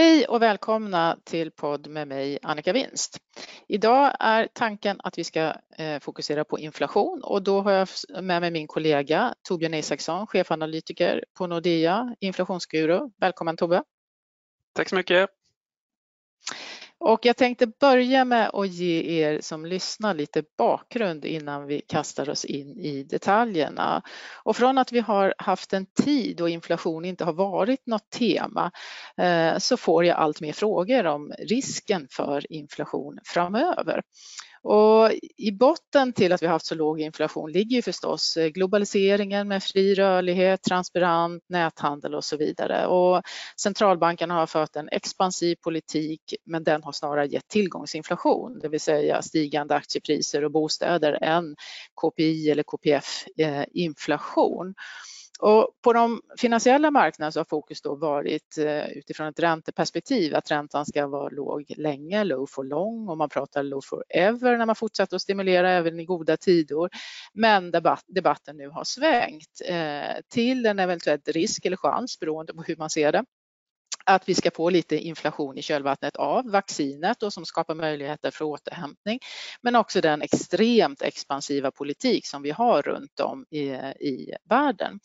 Hej och välkomna till podd med mig Annika Winst. Idag är tanken att vi ska eh, fokusera på inflation och då har jag med mig min kollega Torbjörn Isaksson, chefanalytiker på Nordea, inflationsguru. Välkommen Tobbe! Tack så mycket! Och jag tänkte börja med att ge er som lyssnar lite bakgrund innan vi kastar oss in i detaljerna. Och från att vi har haft en tid då inflation inte har varit något tema eh, så får jag allt mer frågor om risken för inflation framöver. Och I botten till att vi har haft så låg inflation ligger ju förstås eh, globaliseringen med fri rörlighet, transparent näthandel och så vidare. Och centralbankerna har fört en expansiv politik men den har snarare gett tillgångsinflation, det vill säga stigande aktiepriser och bostäder än KPI eller KPF-inflation. Eh, och på de finansiella marknaderna så har fokus då varit eh, utifrån ett ränteperspektiv att räntan ska vara låg länge, low for long och man pratar low forever när man fortsätter att stimulera även i goda tider. Men debatt, debatten nu har svängt eh, till en eventuell risk eller chans beroende på hur man ser det att vi ska få lite inflation i kölvattnet av vaccinet och som skapar möjligheter för återhämtning. Men också den extremt expansiva politik som vi har runt om i, i världen.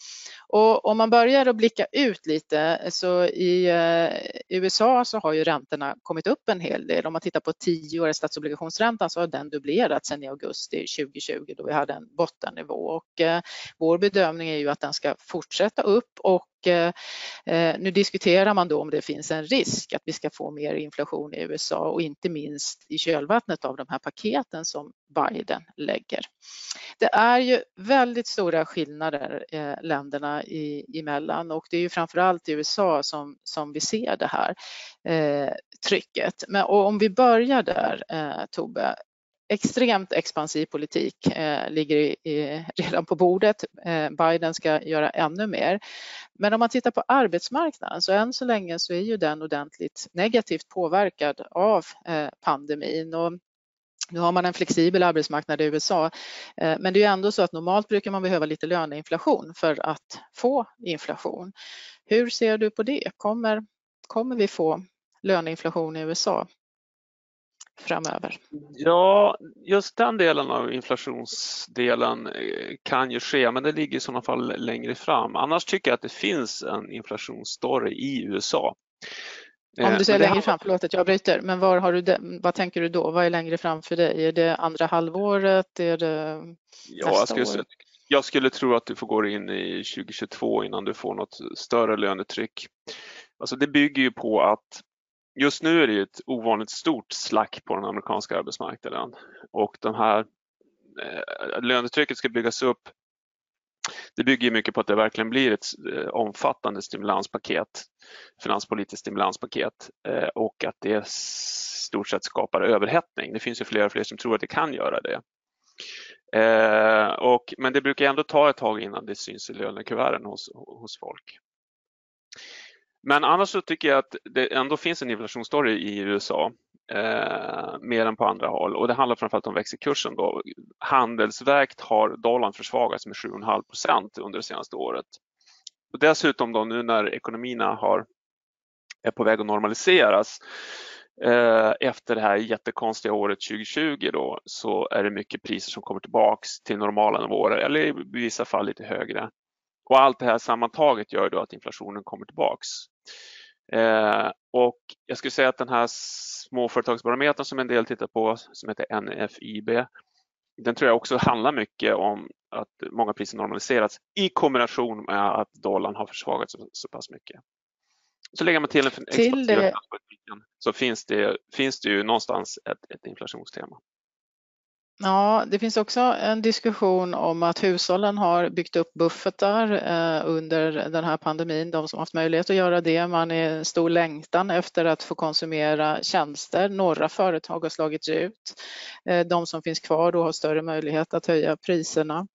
Och om man börjar att blicka ut lite så i eh, USA så har ju räntorna kommit upp en hel del. Om man tittar på tioåriga statsobligationsräntan så har den dubblerats sedan i augusti 2020 då vi hade en bottennivå och eh, vår bedömning är ju att den ska fortsätta upp och Eh, eh, nu diskuterar man då om det finns en risk att vi ska få mer inflation i USA och inte minst i kölvattnet av de här paketen som Biden lägger. Det är ju väldigt stora skillnader eh, länderna i, emellan och det är ju framförallt i USA som, som vi ser det här eh, trycket. Men om vi börjar där eh, Tobbe, extremt expansiv politik eh, ligger i, i, redan på bordet. Eh, Biden ska göra ännu mer. Men om man tittar på arbetsmarknaden så än så länge så är ju den ordentligt negativt påverkad av eh, pandemin. Och nu har man en flexibel arbetsmarknad i USA, eh, men det är ändå så att normalt brukar man behöva lite löneinflation för att få inflation. Hur ser du på det? Kommer, kommer vi få löneinflation i USA? Framöver? Ja, just den delen av inflationsdelen eh, kan ju ske, men det ligger i sådana fall längre fram. Annars tycker jag att det finns en inflationsstory i USA. Om du eh, säger längre fram, förlåt att jag bryter, men var har du vad tänker du då? Vad är längre fram för dig? Är det andra halvåret? Är det ja, nästa jag skulle, år? Jag skulle tro att du får gå in i 2022 innan du får något större lönetryck. Alltså det bygger ju på att just nu är det ju ett ovanligt stort slack på den amerikanska arbetsmarknaden och de här eh, lönetrycket ska byggas upp. Det bygger mycket på att det verkligen blir ett eh, omfattande stimulanspaket, finanspolitiskt stimulanspaket eh, och att det stort sett skapar överhettning. Det finns ju fler och fler som tror att det kan göra det. Eh, och, men det brukar ändå ta ett tag innan det syns i lönekuverten hos, hos folk. Men annars så tycker jag att det ändå finns en inflationsstory i USA eh, mer än på andra håll och det handlar framförallt om växelkursen. Då. Handelsvägt har dollarn försvagats med 7,5 procent under det senaste året. Och dessutom då nu när ekonomierna har, är på väg att normaliseras eh, efter det här jättekonstiga året 2020 då, så är det mycket priser som kommer tillbaks till normala nivåer eller i vissa fall lite högre. Och allt det här sammantaget gör då att inflationen kommer tillbaks. Eh, och jag skulle säga att den här småföretagsbarometern som en del tittar på, som heter NFIB, den tror jag också handlar mycket om att många priser normaliserats i kombination med att dollarn har försvagats så, så pass mycket. Så lägger man till en till det... så finns det, finns det ju någonstans ett, ett inflationstema. Ja, det finns också en diskussion om att hushållen har byggt upp buffertar eh, under den här pandemin, de som haft möjlighet att göra det. Man är en stor längtan efter att få konsumera tjänster. Några företag har slagits ut. Eh, de som finns kvar då har större möjlighet att höja priserna.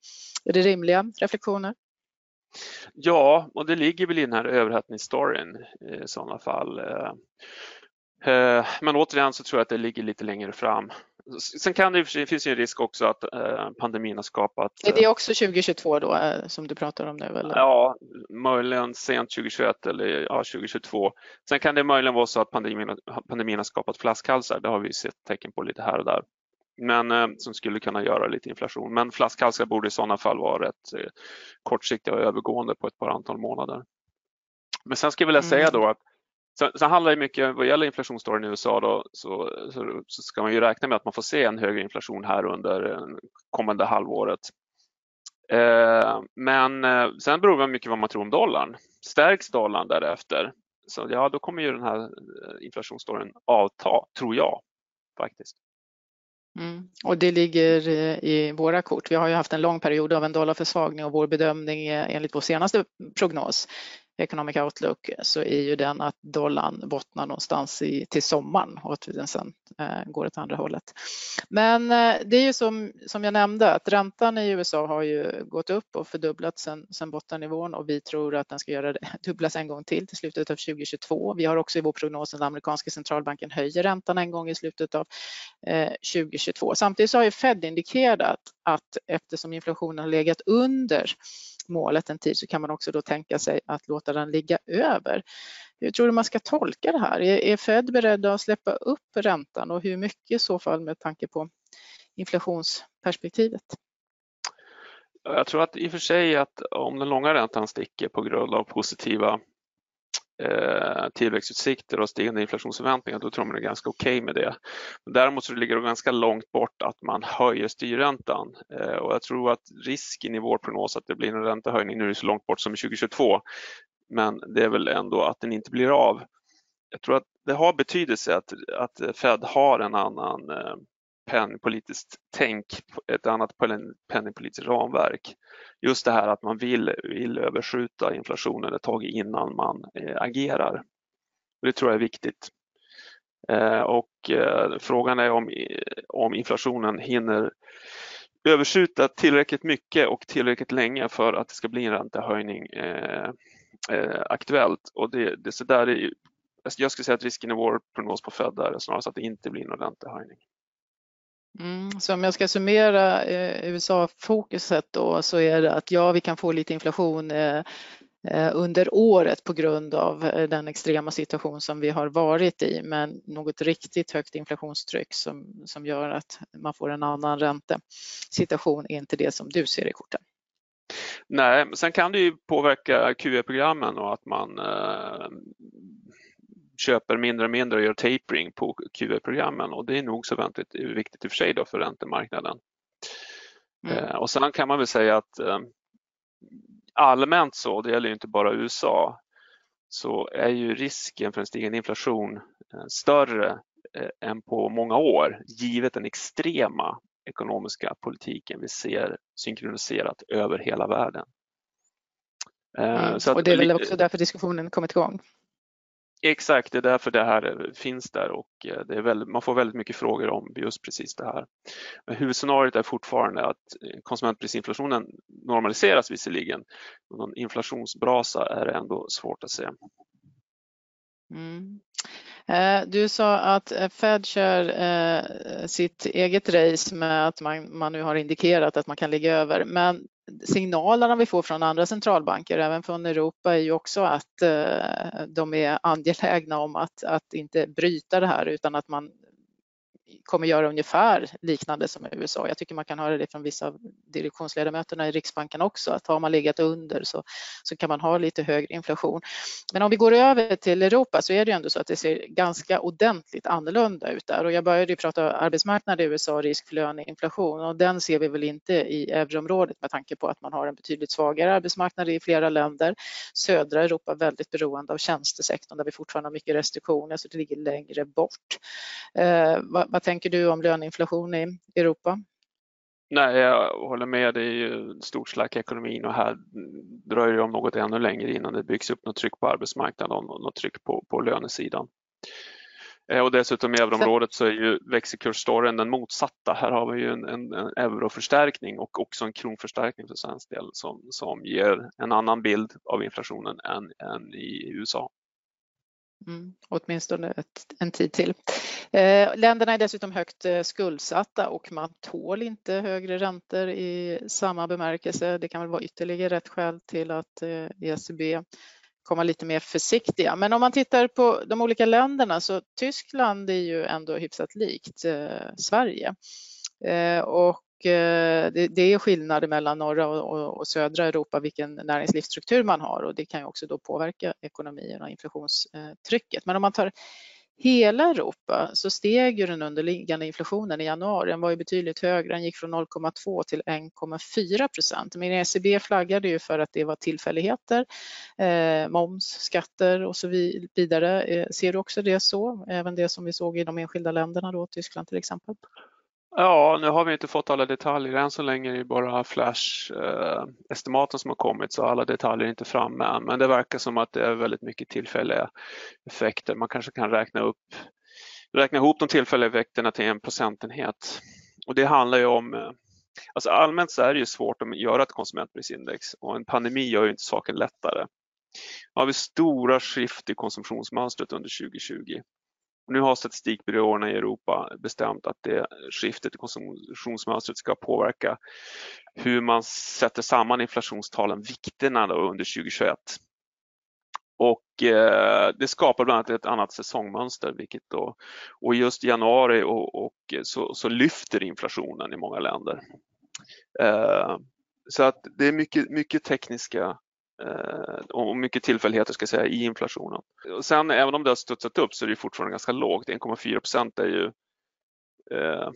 Är det rimliga reflektioner? Ja, och det ligger väl i den här överhettningsstoryn eh, i sådana fall. Men återigen så tror jag att det ligger lite längre fram Sen kan det, det finns ju en risk också att pandemin har skapat... Är det också 2022 då som du pratar om nu? Eller? Ja, möjligen sent 2021 eller ja, 2022. Sen kan det möjligen vara så att pandemin, pandemin har skapat flaskhalsar. Det har vi sett tecken på lite här och där men eh, som skulle kunna göra lite inflation. Men flaskhalsar borde i sådana fall vara rätt eh, kortsiktiga och övergående på ett par antal månader. Men sen skulle jag vilja säga mm. då att Sen, sen handlar det mycket, vad gäller inflationsstoryn i USA då, så, så, så, ska man ju räkna med att man får se en högre inflation här under eh, kommande halvåret. Eh, men eh, sen beror det mycket vad man tror om dollarn. Stärks dollarn därefter, så ja, då kommer ju den här eh, inflationsstoryn avta, tror jag faktiskt. Mm. Och det ligger eh, i våra kort. Vi har ju haft en lång period av en dollarförsvagning och vår bedömning enligt vår senaste prognos Economic Outlook så är ju den att dollarn bottnar någonstans i, till sommaren och att den sen eh, går åt andra hållet. Men eh, det är ju som, som jag nämnde att räntan i USA har ju gått upp och fördubblats sen, sen bottennivån och vi tror att den ska göra det, dubblas en gång till till slutet av 2022. Vi har också i vår prognos att amerikanska centralbanken höjer räntan en gång i slutet av eh, 2022. Samtidigt så har ju Fed indikerat att eftersom inflationen har legat under målet en tid så kan man också då tänka sig att låta den ligga över. Hur tror du man ska tolka det här? Är, Fed beredda att släppa upp räntan och hur mycket i så fall med tanke på inflationsperspektivet? Jag tror att i och för sig att om den långa räntan sticker på grund av positiva eh, tillväxtutsikter och stigande inflationsförväntningar, då tror man det är ganska okej okay med det. Däremot så ligger det ganska långt bort att man höjer styrräntan eh, och jag tror att risken i vår prognos att det blir en räntehöjning, nu är det så långt bort som 2022, men det är väl ändå att den inte blir av. Jag tror att det har betydelse att, att Fed har en annan eh, penningpolitiskt tänk, ett annat penningpolitiskt ramverk. Just det här att man vill, vill överskjuta inflationen ett tag innan man eh, agerar. Det tror jag är viktigt. Eh, och eh, frågan är om, om inflationen hinner överskjuta tillräckligt mycket och tillräckligt länge för att det ska bli en räntehöjning eh, eh, aktuellt. Och det, det, så där är, jag skulle säga att risken i vår prognos på Fed är snarast att det inte blir någon räntehöjning. Mm, så om jag ska summera eh, USA-fokuset då så är det att ja, vi kan få lite inflation eh, eh, under året på grund av eh, den extrema situation som vi har varit i, men något riktigt högt inflationstryck som, som gör att man får en annan räntesituation är inte det som du ser i korten. Nej, sen kan det ju påverka QE-programmen och att man eh, köper mindre och mindre och gör tapering på QE-programmen och det är nog så väldigt viktigt i och för sig då för räntemarknaden. Mm. Eh, och sen kan man väl säga att eh, allmänt så, det gäller ju inte bara USA, så är ju risken för en stigande inflation eh, större än på många år givet den extrema ekonomiska politiken vi ser synkroniserat över hela världen. Mm. Och det är väl också därför diskussionen kommit igång? Exakt, det är därför det här eh, finns där och eh, det är väldigt, man får väldigt mycket frågor om just precis det här. Men huvudscenariot är fortfarande att eh, konsumentprisinflationen normaliseras visserligen, men någon inflationsbrasa är det ändå svårt att se. Mm. Du sa att Fed kör sitt eget race med att man, man nu har indikerat att man kan ligga över, men signalerna vi får från andra centralbanker, även från Europa, är ju också att eh, de är angelägna om att, att inte bryta det här utan att man kommer göra ungefär liknande som i USA. Jag tycker man kan höra det från vissa av direktionsledamöterna i Riksbanken också, att har man legat under så, så kan man ha lite högre inflation. Men om vi går över till Europa så är det ju ändå så att det ser ganska ordentligt annorlunda ut där och jag började ju prata arbetsmarknad i USA, risk för löneinflation och den ser vi väl inte i euroområdet med tanke på att man har en betydligt svagare arbetsmarknad i flera länder. Södra Europa väldigt beroende av tjänstesektorn där vi fortfarande har mycket restriktioner så det ligger längre bort. Eh, vad, tänker du om löneinflation i Europa? Nej, jag håller med. Det är ju stort slack i ekonomin och här dröjer det om något ännu längre innan det byggs upp något tryck på arbetsmarknaden och något tryck på, på lönesidan. Eh, och dessutom i euroområdet så är ju växelkursstoryn den motsatta. Här har vi ju en, en, en euroförstärkning och också en kronförstärkning för svensk del som, som ger en annan bild av inflationen än, än i USA. Mm, åtminstone ett, en tid till. Eh, länderna är dessutom högt eh, skuldsatta och man tål inte högre räntor i samma bemärkelse. Det kan väl vara ytterligare ett skäl till att eh, ECB komma lite mer försiktiga. Men om man tittar på de olika länderna så Tyskland är ju ändå hyfsat likt eh, Sverige. Eh, och Eh, det, det, är skillnader mellan norra och, och, och, södra Europa vilken näringslivsstruktur man har och det kan ju också då påverka ekonomin och inflationstrycket. Men om man tar hela Europa så steg ju den underliggande inflationen i januari. Den var ju betydligt högre, den gick från 0,2 till 1,4 procent. Men ECB flaggade ju för att det var tillfälligheter, eh, moms, skatter och så vidare. Eh, ser du också det så? Även det som vi såg i de enskilda länderna då, Tyskland till exempel? Ja, nu har vi inte fått alla detaljer. Än så länge är det bara Flash-estimaten eh, som har kommit så alla detaljer är inte framme än. Men det verkar som att det är väldigt mycket tillfälliga effekter. Man kanske kan räkna, upp, räkna ihop de tillfälliga effekterna till en procentenhet. Och det handlar ju om eh, Alltså allmänt så är det ju svårt att göra ett konsumentprisindex och en pandemi gör ju inte saken lättare. Nu har vi stora skift i konsumtionsmönstret under 2020 nu har statistikbyråerna i Europa bestämt att det skiftet i konsumtionsmönstret ska påverka hur man sätter samman inflationstalen, vikterna då under 2021. Och eh, det skapar bland annat ett annat säsongmönster, vilket då, och just januari och, och så, så, lyfter inflationen i många länder. Eh, så att det är mycket, mycket tekniska Eh, och mycket tillfälligheter ska jag säga i inflationen. Och sen även om det har studsat upp så är det fortfarande ganska lågt. 1,4 procent är ju eh,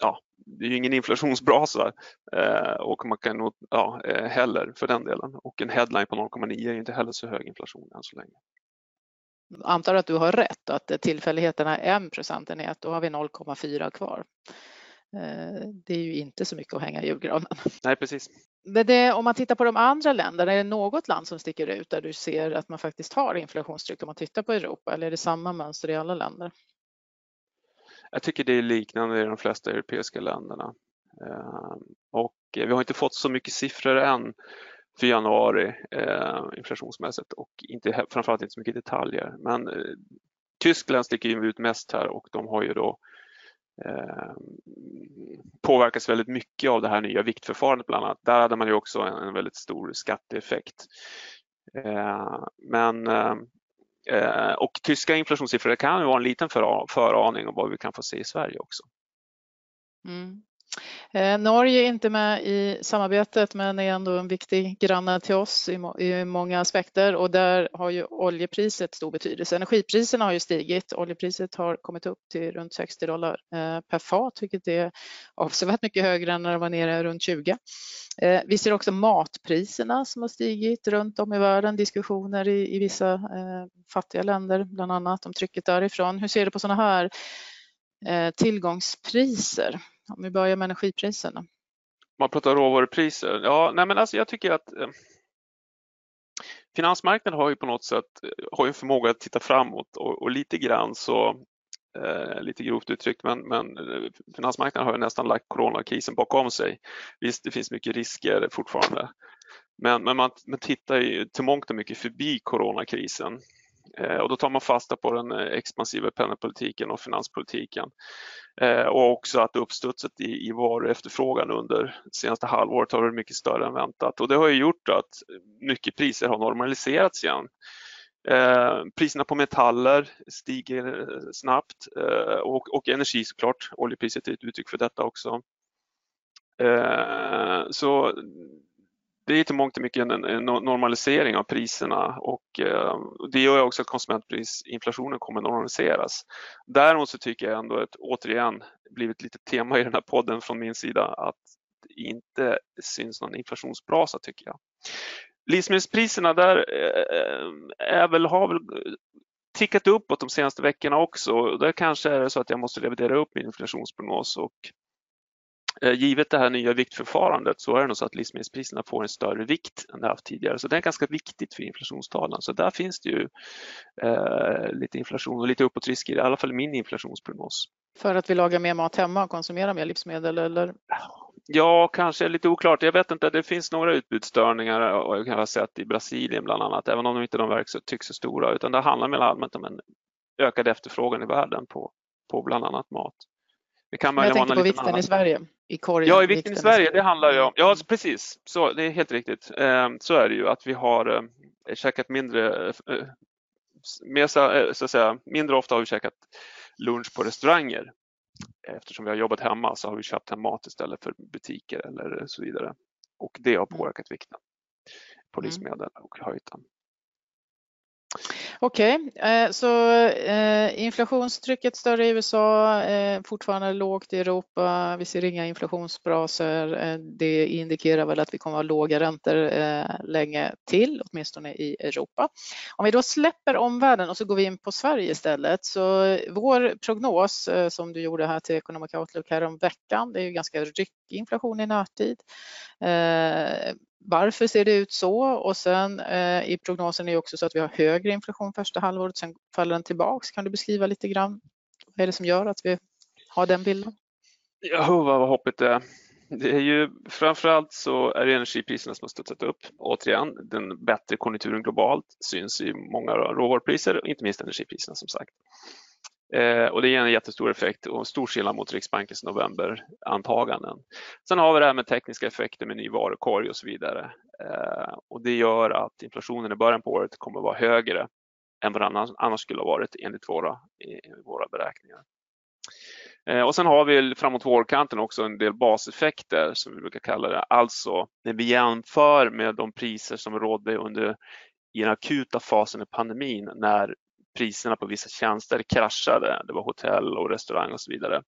ja, det är ju ingen inflationsbrasa eh, och man kan nog, ja, eh, heller för den delen. Och en headline på 0,9 är inte heller så hög inflation än så länge. Antar att du har rätt att tillfälligheterna är 1 procentenhet, då har vi 0,4 kvar. Eh, det är ju inte så mycket att hänga i julgranen. Nej, precis. Det, om man tittar på de andra länderna, är det något land som sticker ut där du ser att man faktiskt har inflationstryck om man tittar på Europa eller är det samma mönster i alla länder? Jag tycker det är liknande i de flesta europeiska länderna. Eh, och vi har inte fått så mycket siffror än för januari eh, inflationsmässigt och inte, framförallt inte så mycket detaljer. Men Tyskland sticker ut mest här och de har ju då Eh, Ehm, påverkas väldigt mycket av det här nya viktförfarandet bland annat. Där hade man ju också en, väldigt stor skatteeffekt. Ehm, men ehm, eh, och tyska inflationssiffror kan ju vara en liten föraning om vad vi kan få se i Sverige också. Mm. Eh, Norge är inte med i samarbetet men är ändå en viktig granne till oss i, många aspekter och där har ju oljepriset stor betydelse. Energipriserna har ju stigit. Oljepriset har kommit upp till runt 60 dollar eh, per fat vilket är avsevärt mycket högre än när det var nere runt 20. Eh, vi ser också matpriserna som har stigit runt om i världen. Diskussioner i, i vissa fattiga länder bland annat om trycket därifrån. Hur ser du på sådana här tillgångspriser? Om vi börjar med energipriserna. Man pratar råvarupriser. Ja, nej men alltså jag tycker att eh, finansmarknaden har ju på något sätt eh, har ju förmåga att titta framåt och, och lite grann så eh, lite grovt uttryckt, men, men eh, finansmarknaden har ju nästan lagt coronakrisen bakom sig. Visst, det finns mycket risker fortfarande, men, men man, man tittar ju till mångt och mycket förbi coronakrisen Eh, och då tar man fasta på den eh, expansiva penningpolitiken och finanspolitiken. Eh, och också att uppstudset i, i varuefterfrågan under senaste halvåret har varit mycket större än väntat och det har ju gjort att mycket priser har normaliserats igen. Eh, priserna på metaller stiger snabbt eh, och, och energi såklart, oljepriset är ett uttryck för detta också. Eh, så det är till mångt och mycket en, en normalisering av priserna och eh, det gör också att konsumentprisinflationen kommer normaliseras. Däremot så tycker jag ändå att återigen blivit lite tema i den här podden från min sida att det inte syns någon inflationsbrasa tycker jag. Livsmedelspriserna där eh, eh, är väl, har väl tickat uppåt de senaste veckorna också. Där kanske är det så att jag måste revidera upp min inflationsprognos och givet det här nya viktförfarandet så är det nog så att livsmedelspriserna får en större vikt än det haft tidigare. Så det är ganska viktigt för inflationstalen. Så där finns det ju eh, lite inflation och lite uppåtrisker, i alla fall i min inflationsprognos. För att vi lagar mer mat hemma och konsumerar mer livsmedel eller? Ja, kanske lite oklart. Jag vet inte, det finns några utbudsstörningar och jag har sett i Brasilien bland annat, även om de inte de verkar så, tycks så stora, utan det handlar mer allmänt om en ökad efterfrågan i världen på, på bland annat mat. Det kan man jag tänkte på vikten annan... i Sverige. I korgen, ja, i vikten, i Sverige, det handlar ju om, ja precis, så, det är helt riktigt. Ehm, så är det ju att vi har eh, käkat mindre, eh, mer, så att säga, mindre ofta har vi käkat lunch på restauranger eftersom vi har jobbat hemma så har vi köpt hem mat istället för butiker eller så vidare. Och det har mm. påverkat vikten på mm. livsmedel och höjt den. Okej, okay. Så eh, inflationstrycket större i USA, eh, fortfarande lågt i Europa. Vi ser inga inflationsbrasor. Det indikerar väl att vi kommer att ha låga räntor länge till, åtminstone i Europa. Om vi då släpper omvärlden och så går vi in på Sverige istället. Så vår prognos som du gjorde här till Economic Outlook häromveckan, det är ju ganska ryckig inflation i närtid. Varför ser det ut så? Och sen eh, i prognosen är det också så att vi har högre inflation första halvåret, sen faller den tillbaks. Kan du beskriva lite grann vad är det som gör att vi har den bilden? Ja, vad hoppigt det är. Det är ju framförallt så är det energipriserna som har studsat upp. Återigen, den bättre konjunkturen globalt syns i många råvarupriser, inte minst energipriserna som sagt. Eh, och det ger en jättestor effekt och stor skillnad mot Riksbankens novemberantaganden. Sen har vi det här med tekniska effekter med ny varukorg och så vidare. Eh, och det gör att inflationen i början på året kommer att vara högre än vad den annars skulle ha varit enligt våra, våra beräkningar. Eh, och sen har vi framåt vårkanten också en del baseffekter som vi brukar kalla det. Alltså när vi jämför med de priser som rådde under i den akuta fasen i pandemin när priserna på vissa tjänster kraschade. Det var hotell och restaurang och så vidare.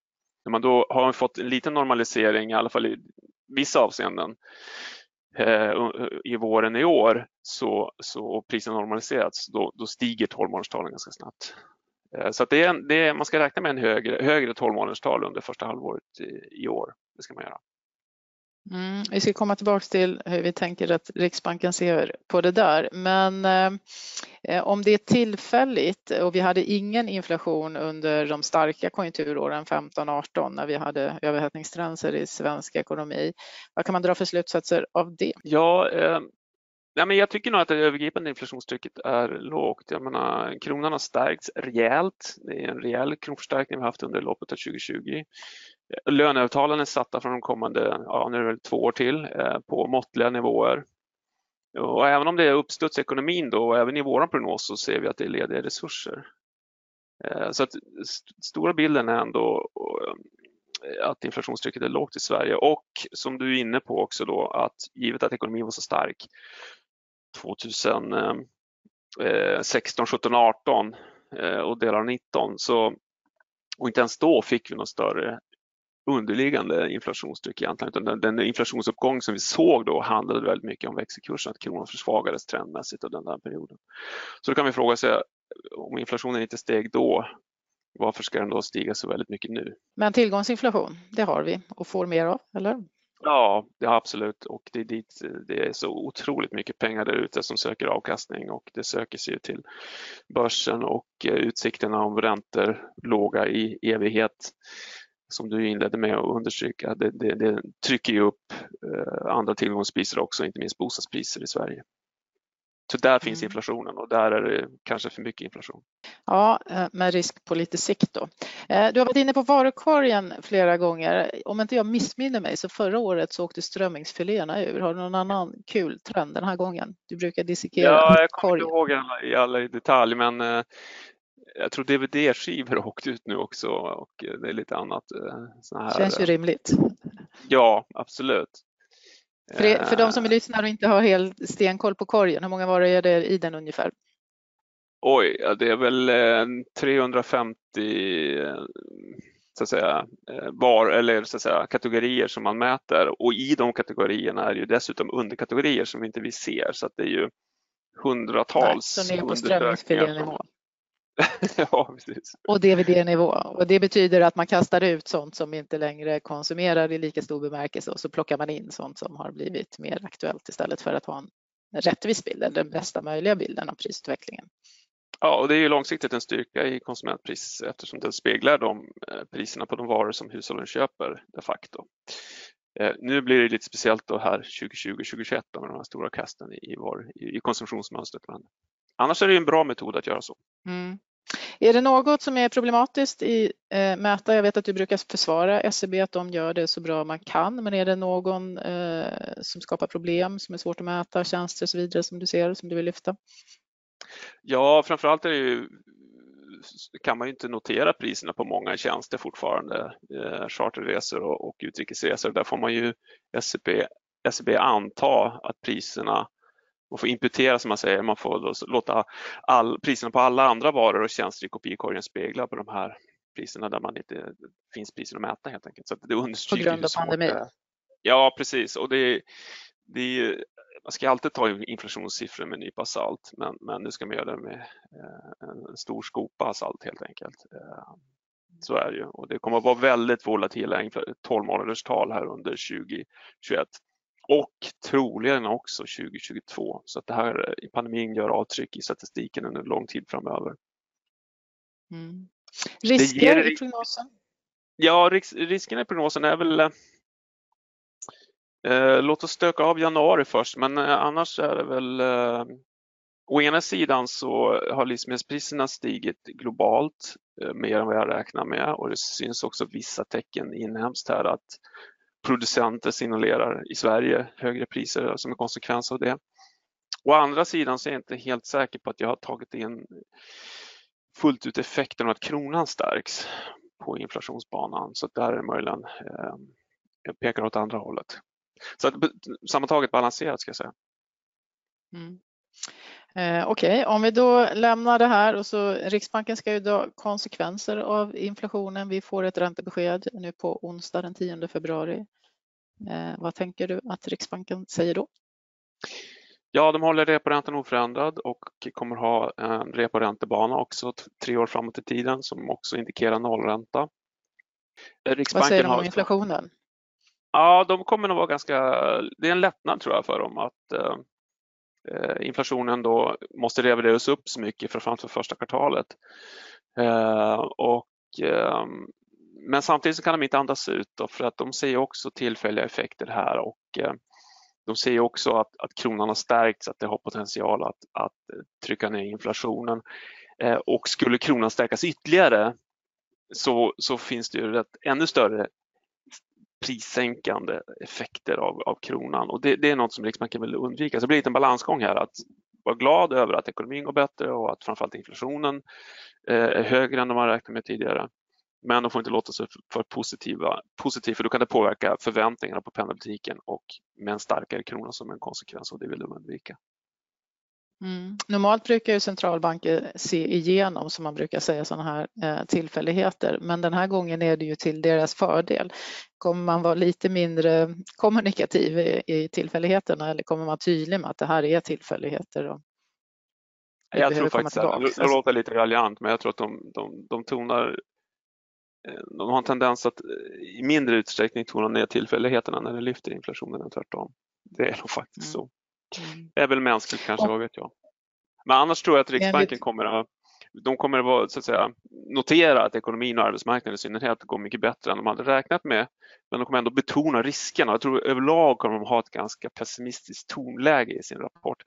När man då har fått en liten normalisering, i alla fall i vissa avseenden, eh, eh, i våren i år så, så och priserna normaliserats, då, då stiger 12 månaderstalen ganska snabbt. Eh, så att det är, det är, man ska räkna med en högre, högre 12 månaderstal under första halvåret i, i år. Det ska man göra. Mm, vi ska komma tillbaka till hur vi tänker att Riksbanken ser på det där. Men eh, eh, om det är tillfälligt och vi hade ingen inflation under de starka konjunkturåren 15-18 när vi hade överhettningstrender i svensk ekonomi. Vad kan man dra för slutsatser av det? Ja, eh, Ja, men jag tycker nog att det övergripande inflationstrycket är lågt. Jag menar, kronan har stärkts rejält. Det är en rejäl kronförstärkning vi haft under loppet av 2020. Löneavtalen är satta från de kommande, ja nu är det två år till, eh, på måttliga nivåer. Och även om det är uppstuds i ekonomin då, och även i vår prognos så ser vi att det är lediga resurser. Eh, så att stora bilden är ändå eh, att inflationstrycket är lågt i Sverige och som du är inne på också då att givet att ekonomin var så stark 2016, 17, 18 och delar av 19 så och inte ens då fick vi något större underliggande inflationstryck egentligen, utan den, den inflationsuppgång som vi såg då handlade väldigt mycket om växelkursen, att kronan försvagades trendmässigt under den där perioden. Så då kan vi fråga sig, om inflationen inte steg då, varför ska den då stiga så väldigt mycket nu? Men tillgångsinflation, det har vi och får mer av, eller? Ja, det absolut och det är, dit, det är så otroligt mycket pengar där ute som söker avkastning och det söker sig till börsen och eh, utsikterna om räntor låga i evighet som du inledde med att understryka, det, det, det trycker ju upp eh, andra tillgångspriser också, inte minst bostadspriser i Sverige. Så där finns mm. inflationen och där är det kanske för mycket inflation. Ja, eh, med risk på lite sikt då. Eh, du har varit inne på varukorgen flera gånger. Om inte jag missminner mig så förra året så åkte strömmingsfiléerna ur. Har du någon annan kul trend den här gången? Du brukar dissekera Ja, jag kommer inte ihåg alla, i alla i detalj men jag tror DVD-skivor har åkt ut nu också och det är lite annat. Här, Känns ju rimligt. Ja, absolut. För, för de som lyssnar och inte har helt stenkoll på korgen, hur många varor är det i den ungefär? Oj, det är väl 350 eh, så att säga, eh, var, eller så att säga, kategorier som man mäter och i de kategorierna är det ju dessutom underkategorier som inte vi ser så att det är ju hundratals Nej, så ni är på strömmingsfilénivå? ja, precis. Och DVD-nivå. Och det betyder att man kastar ut sånt som inte längre konsumerar i lika stor bemärkelse och så plockar man in sånt som har blivit mer aktuellt istället för att ha en rättvis bild, eller den bästa möjliga bilden av prisutvecklingen. Ja, och det är ju långsiktigt en styrka i konsumentpris eftersom den speglar de eh, priserna på de varor som hushållen köper de facto. Eh, nu blir det lite speciellt då här 2020-2021 med de här stora kasten i, var, i konsumtionsmönstret. Men annars är det en bra metod att göra så. Mm. Är det något som är problematiskt i eh, Mäta? Jag vet att du brukar försvara SCB att de gör det så bra man kan, men är det någon eh, som skapar problem som är svårt att mäta, tjänster och så vidare som du ser som du vill lyfta? Ja, framförallt är det ju kan man ju inte notera priserna på många tjänster fortfarande, eh, charterresor och, och utrikesresor. Där får man ju SCB, SCB anta att priserna man får imputera som man säger, man får låta all, priserna på alla andra varor och tjänster i kopikorgen spegla på de här priserna där man inte finns priser att mäta helt enkelt. Så det understryker på grund av pandemin? Ja, precis. Och det, det, man ska alltid ta inflationssiffror med en nypa salt, men, men nu ska man göra det med eh, en stor skopa salt helt enkelt. Eh, så är det ju och det kommer att vara väldigt volatila 12 månaders tal här under 2021 och troligen också 2022. Så att det här i pandemin gör avtryck i statistiken under lång tid framöver. Mm. Risker i prognosen? Ja, risk, riskerna i prognosen är väl eh, Låt oss stöka av januari först, men eh, annars är det väl eh, Å ena sidan så har livsmedelspriserna stigit globalt eh, mer än vad jag räknar med och det syns också vissa tecken inhemskt här att producenter signalerar i Sverige högre priser som en konsekvens av det. Å andra sidan så är jag inte helt säker på att jag har tagit in fullt ut effekten av att kronan stärks på inflationsbanan. Så där är det möjligen, eh, jag pekar åt andra hållet. Så att, sammantaget balanserat ska jag säga. Mm. Eh, Okej, okay. om vi då lämnar det här och så Riksbanken ska ju dra konsekvenser av inflationen. Vi får ett räntebesked nu på onsdag den 10 februari. Eh, vad tänker du att Riksbanken säger då? Ja, de håller reporäntan oförändrad och kommer ha en reporäntebana också tre år framåt i tiden som också indikerar nollränta. Riksbanken vad säger de om har... inflationen? Ja, de kommer nog vara ganska, det är en lättnad tror jag för dem att eh, eh inflationen då måste revideras upp så mycket, för första kvartalet. Eh, och eh, men samtidigt så kan de inte andas ut då, för att de ser också tillfälliga effekter här och eh, de ser också att, att kronan har stärkts, att det har potential att, att eh, trycka ner inflationen. Eh, och skulle kronan stärkas ytterligare så, så finns det ju rätt, ännu större prissänkande effekter av, av kronan och det, det, är något som Riksbanken vill undvika. Så det blir lite en balansgång här att vara glad över att ekonomin går bättre och att framförallt inflationen är högre än de har räknat med tidigare. Men de får inte låta sig för positiva, positiv för då kan det påverka förväntningarna på penningpolitiken och med en starkare krona som en konsekvens och det vill de undvika. Mm. Normalt brukar ju centralbanker se igenom, som man brukar säga, sådana här eh, tillfälligheter. Men den här gången är det ju till deras fördel. Kommer man vara lite mindre kommunikativ i, i tillfälligheterna eller kommer man tydlig med att det här är tillfälligheter? Och jag tror faktiskt det låter lite raljant, men jag tror att de, de, de tonar de har en tendens att eh, i mindre utsträckning tona ner tillfälligheterna när det lyfter inflationen än tvärtom. Det är nog faktiskt så. Mm. Det är väl mänskligt kanske, vad vet jag. Men annars tror jag att Riksbanken kommer att de kommer att, vara, så att säga, notera att ekonomin och arbetsmarknaden i synnerhet går mycket bättre än de hade räknat med. Men de kommer ändå betona riskerna. Jag tror överlag kommer de ha ett ganska pessimistiskt tonläge i sin rapport.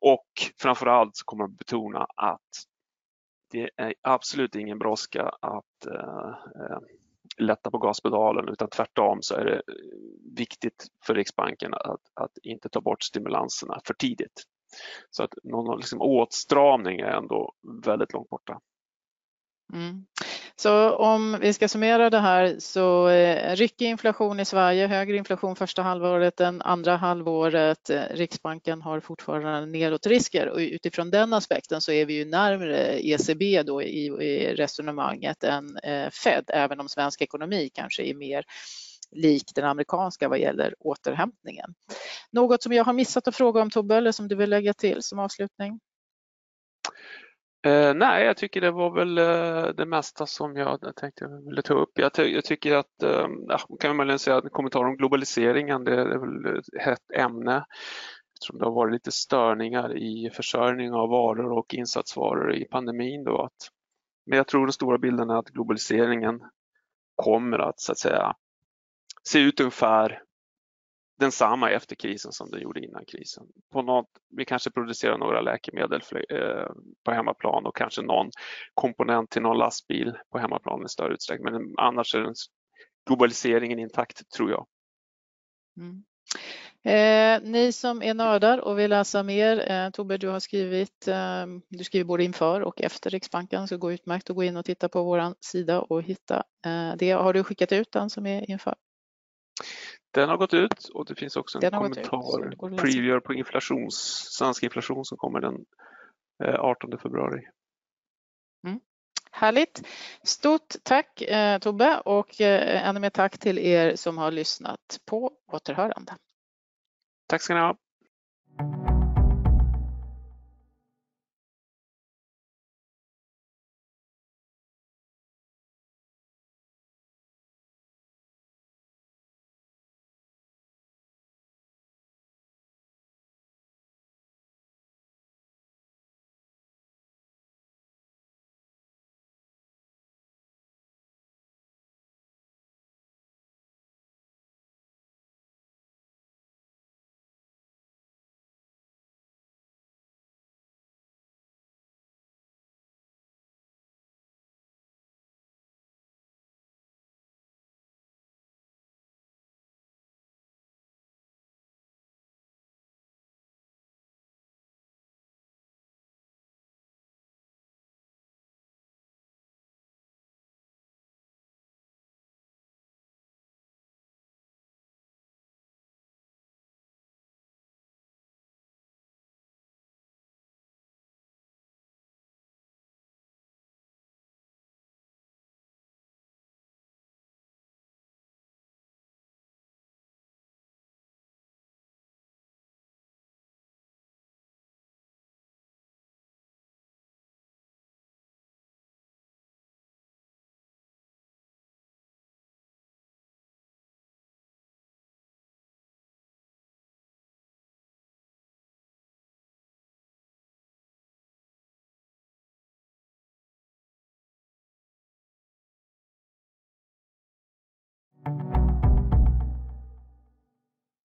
Och framförallt så kommer de betona att det är absolut ingen brådska att eh, eh, lätta på gaspedalen utan tvärtom så är det viktigt för Riksbanken att, att inte ta bort stimulanserna för tidigt. Så att någon liksom åtstramning är ändå väldigt långt borta. Mm. Så om vi ska summera det här så eh, ryckig inflation i Sverige, högre inflation första halvåret än andra halvåret. Eh, Riksbanken har fortfarande nedåtrisker och utifrån den aspekten så är vi ju närmare ECB då i, i resonemanget än eh, Fed, även om svensk ekonomi kanske är mer lik den amerikanska vad gäller återhämtningen. Något som jag har missat att fråga om Tobbe eller som du vill lägga till som avslutning? Eh, nej, jag tycker det var väl eh, det mesta som jag tänkte jag ville ta upp. Jag, jag tycker att, eh, kan man säga en kommentar om globaliseringen, det är väl ett hett ämne. Eftersom det har varit lite störningar i försörjning av varor och insatsvaror i pandemin. Då att, men jag tror den stora bilden är att globaliseringen kommer att så att säga se ut ungefär densamma efter krisen som den gjorde innan krisen. På något, vi kanske producerar några läkemedel eh, på hemmaplan och kanske någon komponent till någon lastbil på hemmaplan i större utsträckning. Men annars är den globaliseringen intakt tror jag. Mm. Eh, ni som är nördar och vill läsa mer, eh, Tobbe du har skrivit, eh, du skriver både inför och efter Riksbanken så det går utmärkt att gå in och titta på vår sida och hitta eh, det. Har du skickat ut den som är inför? Den har gått ut och det finns också en kommentar, preview på inflations, svensk inflation som kommer den 18 eh, februari. Mm. Härligt. Stort tack eh, Tobbe och eh, ännu mer tack till er som har lyssnat på återhörande. Tack ska ni ha.